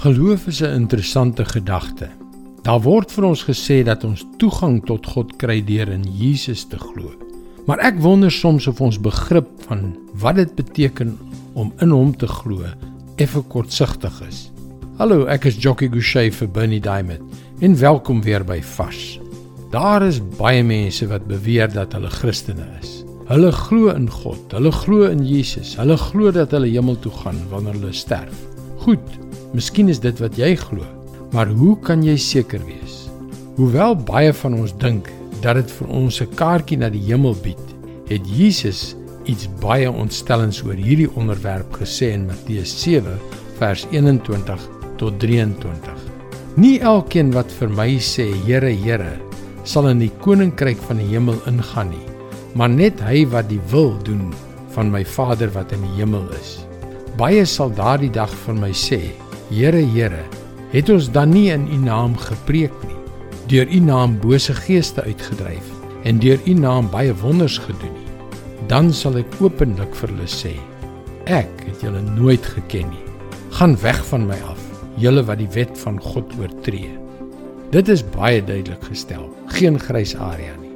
Geloof is 'n interessante gedagte. Daar word vir ons gesê dat ons toegang tot God kry deur in Jesus te glo. Maar ek wonder soms of ons begrip van wat dit beteken om in hom te glo effe kortsigtig is. Hallo, ek is Jockey Gouchee vir Bernie Diamond en welkom weer by Vars. Daar is baie mense wat beweer dat hulle Christene is. Hulle glo in God, hulle glo in Jesus, hulle glo dat hulle hemel toe gaan wanneer hulle sterf. Goed, Miskien is dit wat jy glo, maar hoe kan jy seker wees? Hoewel baie van ons dink dat dit vir ons 'n kaartjie na die hemel bied, het Jesus iets baie ontstellends oor hierdie onderwerp gesê in Matteus 7 vers 21 tot 23. Nie elkeen wat vir my sê Here, Here, sal in die koninkryk van die hemel ingaan nie, maar net hy wat die wil doen van my Vader wat in die hemel is. Baie sal daardie dag vir my sê, Here, Here, het ons dan nie in U naam gepreek nie, deur U naam bose geeste uitgedryf en deur U naam baie wonders gedoen nie? Dan sal ek openlik vir hulle sê: Ek het julle nooit geken nie. Gaan weg van my af, julle wat die wet van God oortree. Dit is baie duidelik gestel, geen grys area nie.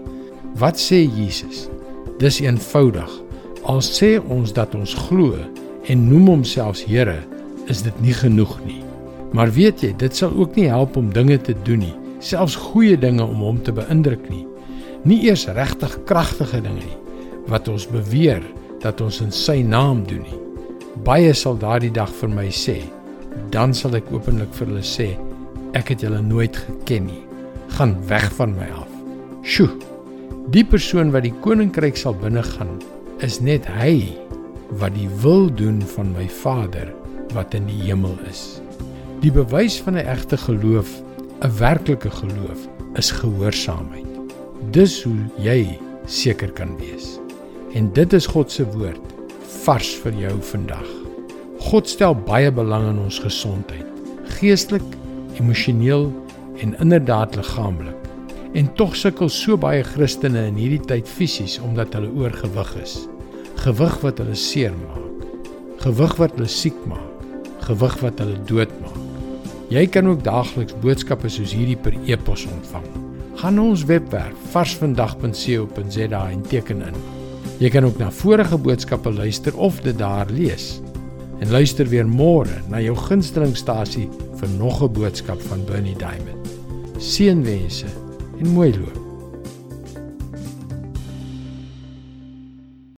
Wat sê Jesus? Dis eenvoudig. Al sê ons dat ons glo en noem homself Here, is dit nie genoeg nie. Maar weet jy, dit sal ook nie help om dinge te doen nie, selfs goeie dinge om hom te beïndruk nie. Nie eers regtig kragtige dinge nie wat ons beweer dat ons in sy naam doen nie. Baie sal daardie dag vir my sê, dan sal ek openlik vir hulle sê, ek het julle nooit geken nie. Gaan weg van my af. Sjoe. Die persoon wat die koninkryk sal binnegaan, is net hy wat die wil doen van my Vader wat in die hemel is. Die bewys van 'n egte geloof, 'n werklike geloof, is gehoorsaamheid. Dis hoe jy seker kan wees. En dit is God se woord vars vir jou vandag. God stel baie belang in ons gesondheid, geestelik, emosioneel en inderdaad liggaamlik. En tog sukkel so baie Christene in hierdie tyd fisies omdat hulle oorgewig is. Gewig wat hulle seermaak. Gewig wat hulle siek maak gewig wat hulle doodmaak. Jy kan ook daagliks boodskappe soos hierdie per e-pos ontvang. Gaan na ons webwerf varsvandag.co.za en teken in. Jy kan ook na vorige boodskappe luister of dit daar lees. En luister weer môre na jou gunstelingstasie vir nog 'n boodskap van Bernie Diamond. Seënwense en mooi loop.